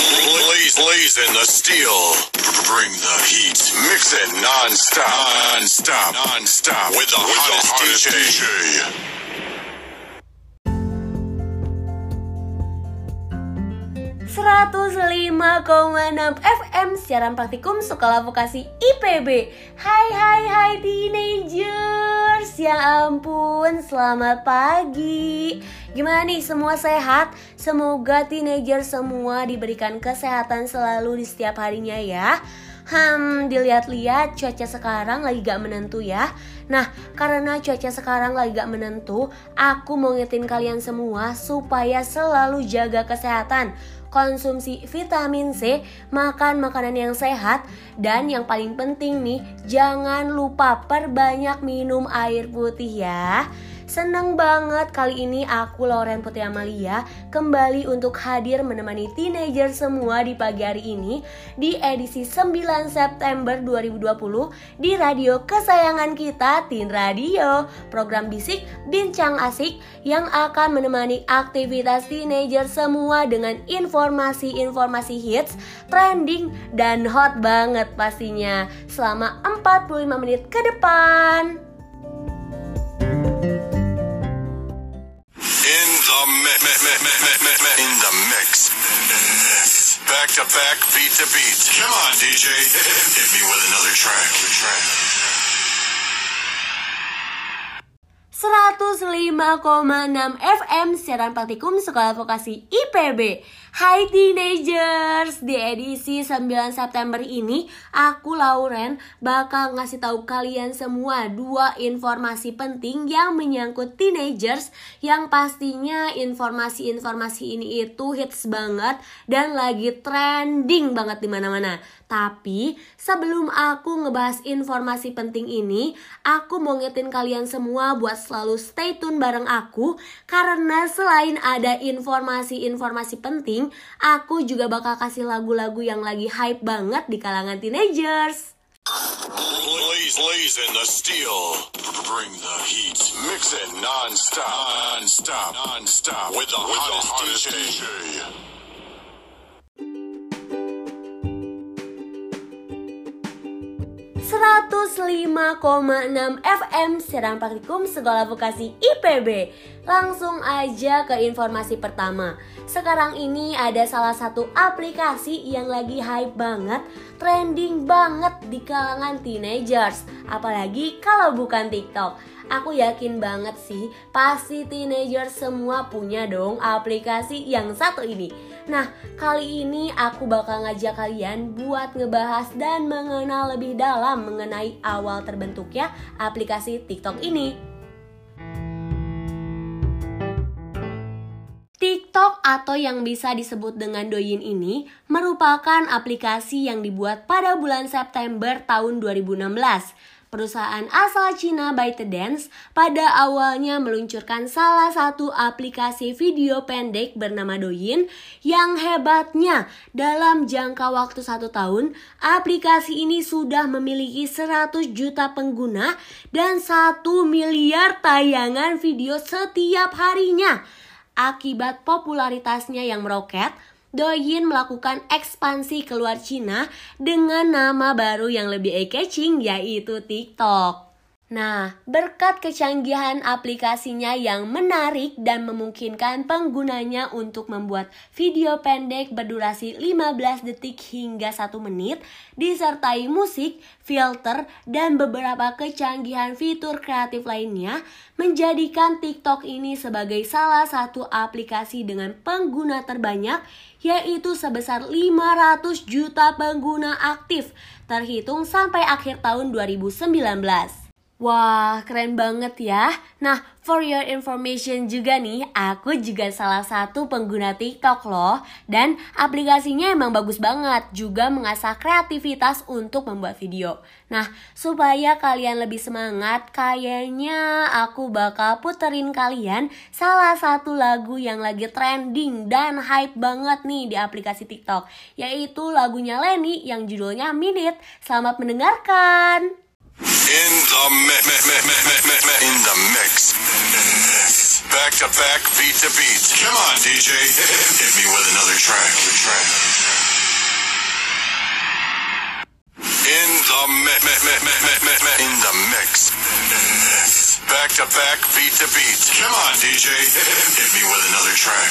Blaze, blazing the steel. Bring the heat. Mix it non-stop. Non-stop. Non-stop. With the hottest, DJ. DJ. 105,6 FM siaran praktikum Sekolah Vokasi IPB Hai hai hai teenagers Ya ampun selamat pagi. Gimana nih semua sehat? Semoga teenager semua diberikan kesehatan selalu di setiap harinya ya. Hmm, dilihat-lihat cuaca sekarang lagi gak menentu ya. Nah, karena cuaca sekarang lagi gak menentu Aku mau ngetin kalian semua supaya selalu jaga kesehatan konsumsi vitamin C, makan makanan yang sehat, dan yang paling penting nih, jangan lupa perbanyak minum air putih ya. Seneng banget kali ini aku Lauren Putri Amalia kembali untuk hadir menemani teenager semua di pagi hari ini di edisi 9 September 2020 di radio kesayangan kita Tin Radio program bisik bincang asik yang akan menemani aktivitas teenager semua dengan informasi-informasi hits, trending, dan hot banget pastinya selama 45 menit ke depan. In the mix. Back to back, beat to beat. Come on, DJ. Hit me with another track. track. 105,6 FM siaran praktikum Sekolah Vokasi IPB Hai teenagers, di edisi 9 September ini aku Lauren bakal ngasih tahu kalian semua dua informasi penting yang menyangkut teenagers yang pastinya informasi-informasi ini itu hits banget dan lagi trending banget di mana-mana. Tapi sebelum aku ngebahas informasi penting ini, aku mau ngetin kalian semua buat selalu stay tune bareng aku karena selain ada informasi-informasi penting, aku juga bakal kasih lagu-lagu yang lagi hype banget di kalangan teenagers. Blaze, blaze in the steel. Bring the heat. Mix it non-stop. Non-stop. Non-stop. With the hottest, DJ. 105,6 FM Serang Praktikum Sekolah Vokasi IPB Langsung aja ke informasi pertama. Sekarang ini ada salah satu aplikasi yang lagi hype banget Trending banget di kalangan teenagers. Apalagi kalau bukan TikTok. Aku yakin banget sih Pasti teenager semua punya dong aplikasi yang satu ini Nah, kali ini aku bakal ngajak kalian buat ngebahas dan mengenal lebih dalam mengenai awal terbentuknya aplikasi TikTok ini. TikTok atau yang bisa disebut dengan Douyin ini merupakan aplikasi yang dibuat pada bulan September tahun 2016 Perusahaan asal Cina ByteDance pada awalnya meluncurkan salah satu aplikasi video pendek bernama Douyin yang hebatnya dalam jangka waktu satu tahun aplikasi ini sudah memiliki 100 juta pengguna dan 1 miliar tayangan video setiap harinya. Akibat popularitasnya yang meroket, Douyin melakukan ekspansi keluar Cina dengan nama baru yang lebih eye-catching yaitu TikTok. Nah, berkat kecanggihan aplikasinya yang menarik dan memungkinkan penggunanya untuk membuat video pendek berdurasi 15 detik hingga 1 menit, disertai musik, filter, dan beberapa kecanggihan fitur kreatif lainnya, menjadikan TikTok ini sebagai salah satu aplikasi dengan pengguna terbanyak, yaitu sebesar 500 juta pengguna aktif, terhitung sampai akhir tahun 2019. Wah, keren banget ya. Nah, for your information juga nih, aku juga salah satu pengguna TikTok loh. Dan aplikasinya emang bagus banget, juga mengasah kreativitas untuk membuat video. Nah, supaya kalian lebih semangat, kayaknya aku bakal puterin kalian salah satu lagu yang lagi trending dan hype banget nih di aplikasi TikTok. Yaitu lagunya Lenny yang judulnya Minute. Selamat mendengarkan! In the mix. In the mix. Back to back, beat to beat. Come on, DJ. Hit me with another track. In the mix. In the mix. Back to back, beat to beat. Come on, DJ. Hit me with another track.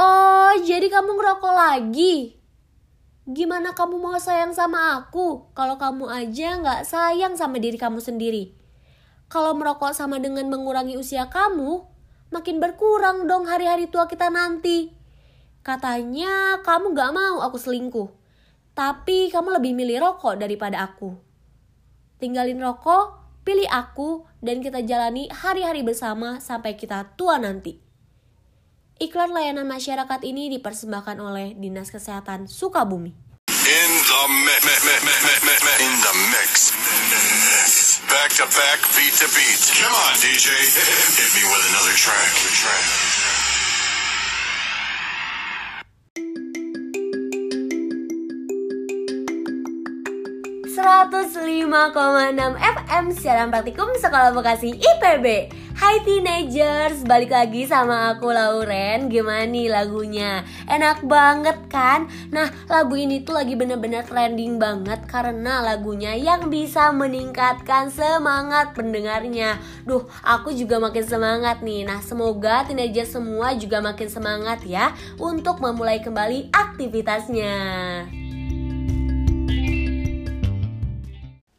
Oh, jadi kamu ngerokok lagi? Gimana kamu mau sayang sama aku kalau kamu aja nggak sayang sama diri kamu sendiri? Kalau merokok sama dengan mengurangi usia kamu, makin berkurang dong hari-hari tua kita nanti. Katanya kamu gak mau aku selingkuh, tapi kamu lebih milih rokok daripada aku. Tinggalin rokok, pilih aku, dan kita jalani hari-hari bersama sampai kita tua nanti. Iklan layanan masyarakat ini dipersembahkan oleh Dinas Kesehatan Sukabumi. In the mi- mi- mi- mi- mi- mi- mi- in the mix. Back to back, beat to beat. Come on, DJ. Hit me with another track. track. Enam FM siaran praktikum Sekolah Vokasi IPB Hai teenagers, balik lagi sama aku Lauren. Gimana nih lagunya? Enak banget kan? Nah lagu ini tuh lagi bener-bener trending banget Karena lagunya yang bisa meningkatkan semangat pendengarnya. Duh aku juga makin semangat nih. Nah semoga teenagers semua juga makin semangat ya Untuk memulai kembali aktivitasnya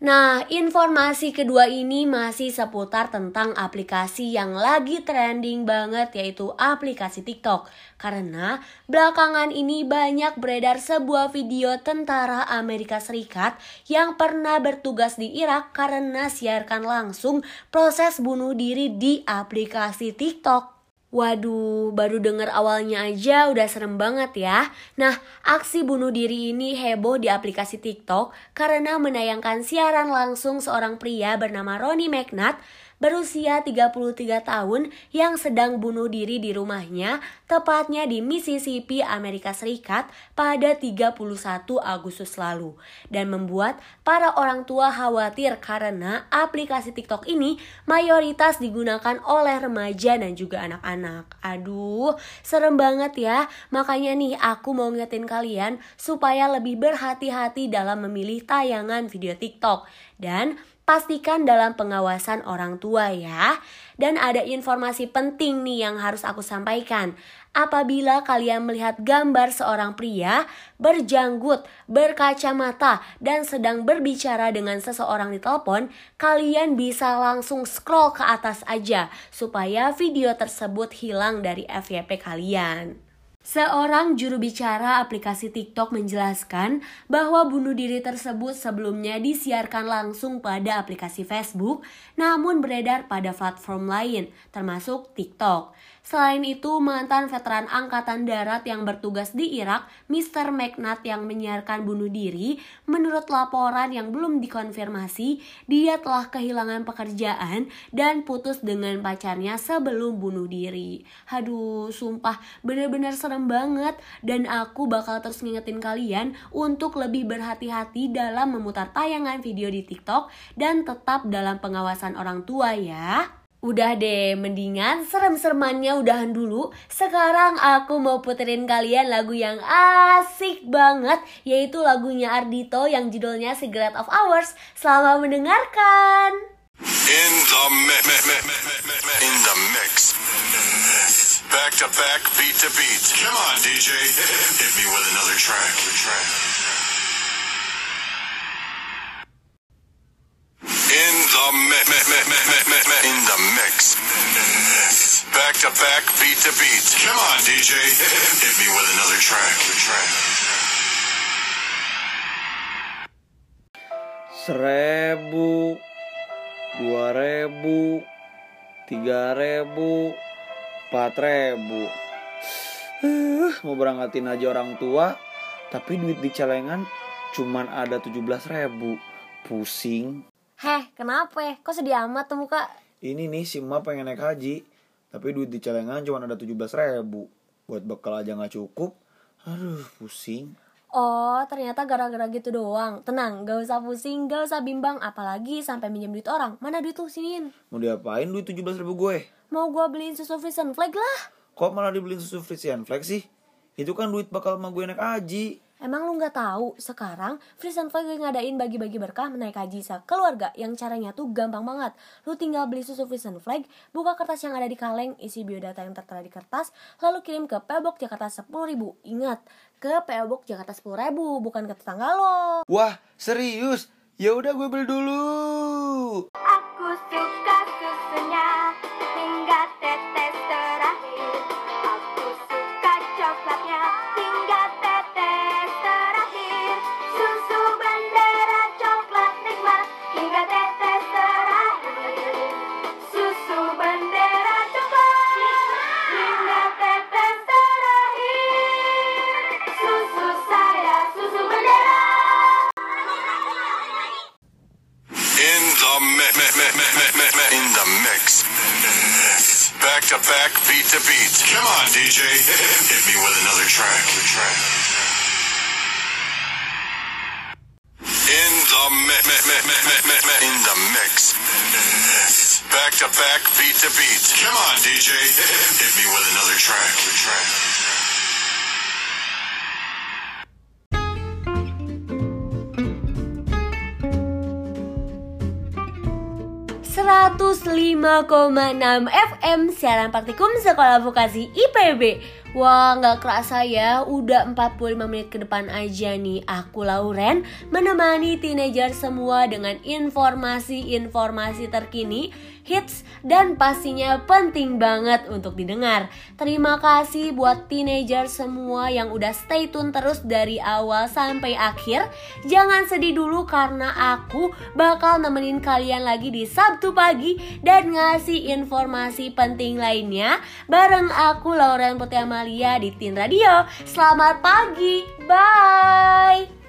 Nah, informasi kedua ini masih seputar tentang aplikasi yang lagi trending banget yaitu aplikasi TikTok. Karena belakangan ini banyak beredar sebuah video tentara Amerika Serikat yang pernah bertugas di Irak karena siarkan langsung proses bunuh diri di aplikasi TikTok. Waduh, baru denger awalnya aja udah serem banget ya. Nah, aksi bunuh diri ini heboh di aplikasi TikTok karena menayangkan siaran langsung seorang pria bernama Ronnie McNatt berusia 33 tahun yang sedang bunuh diri di rumahnya, tepatnya di Mississippi, Amerika Serikat pada 31 Agustus lalu. Dan membuat para orang tua khawatir karena aplikasi TikTok ini mayoritas digunakan oleh remaja dan juga anak-anak. Aduh, serem banget ya. Makanya nih aku mau ngingetin kalian supaya lebih berhati-hati dalam memilih tayangan video TikTok. Dan pastikan dalam pengawasan orang tua ya. Dan ada informasi penting nih yang harus aku sampaikan. Apabila kalian melihat gambar seorang pria berjanggut, berkacamata, dan sedang berbicara dengan seseorang di telepon, kalian bisa langsung scroll ke atas aja supaya video tersebut hilang dari FYP kalian. Seorang juru bicara aplikasi TikTok menjelaskan bahwa bunuh diri tersebut sebelumnya disiarkan langsung pada aplikasi Facebook, namun beredar pada platform lain, termasuk TikTok. Selain itu, mantan veteran Angkatan Darat yang bertugas di Irak, Mr. McNatt yang menyiarkan bunuh diri, menurut laporan yang belum dikonfirmasi, dia telah kehilangan pekerjaan dan putus dengan pacarnya sebelum bunuh diri. Aduh, sumpah bener-bener serem banget dan aku bakal terus ngingetin kalian untuk lebih berhati-hati dalam memutar tayangan video di TikTok dan tetap dalam pengawasan orang tua ya. Udah deh, mendingan serem-seremannya udahan dulu. Sekarang aku mau puterin kalian lagu yang asik banget, yaitu lagunya Ardito yang judulnya Cigarette of Hours. Selamat mendengarkan. In the mi- mi- mi- mi- mi- mi- mi- in the mix. Back to back, beat to beat. Come on, DJ. Hit me with another track. In the mi- Back beat to beat. Come on, DJ. Hit me with another track. track. seribu dua ribu tiga ribu empat ribu uh, mau berangkatin aja orang tua tapi duit di celengan cuman ada tujuh belas ribu pusing Heh, kenapa? Kok sedih amat tuh muka? ini nih si emak pengen naik haji tapi duit di celengan cuman ada tujuh belas ribu buat bekal aja nggak cukup aduh pusing Oh, ternyata gara-gara gitu doang. Tenang, gak usah pusing, gak usah bimbang, apalagi sampai minjem duit orang. Mana duit tuh siniin? mau diapain duit tujuh belas ribu gue Mau gua beliin susu Vision Flag lah. kok malah dibeliin susu Frisian Flex sih itu kan duit bakal sama gue naik haji Emang lu nggak tahu sekarang Flag lagi ngadain bagi-bagi berkah menaik haji keluarga yang caranya tuh gampang banget. Lu tinggal beli susu Frisian Flag, buka kertas yang ada di kaleng, isi biodata yang tertera di kertas, lalu kirim ke PO Box Jakarta 10.000. Ingat, ke PO Box Jakarta 10.000, bukan ke tetangga lo. Wah, serius? Ya udah gue beli dulu. Aku suka hit me with another track. In the mi- mi- mi- mi- mi- mi- mi- in the mix. Back to back, beat to beat. Come on, DJ, hit me with another track. Another track. enam FM siaran praktikum Sekolah Vokasi IPB Wah nggak kerasa ya udah 45 menit ke depan aja nih. Aku Lauren menemani teenager semua dengan informasi-informasi terkini Hits dan pastinya penting banget untuk didengar Terima kasih buat teenager semua yang udah stay tune terus dari awal sampai akhir Jangan sedih dulu karena aku bakal nemenin kalian lagi di Sabtu pagi dan ngasih informasi penting lainnya bareng aku Lauren Putih Amalia di Tin Radio. Selamat pagi, bye.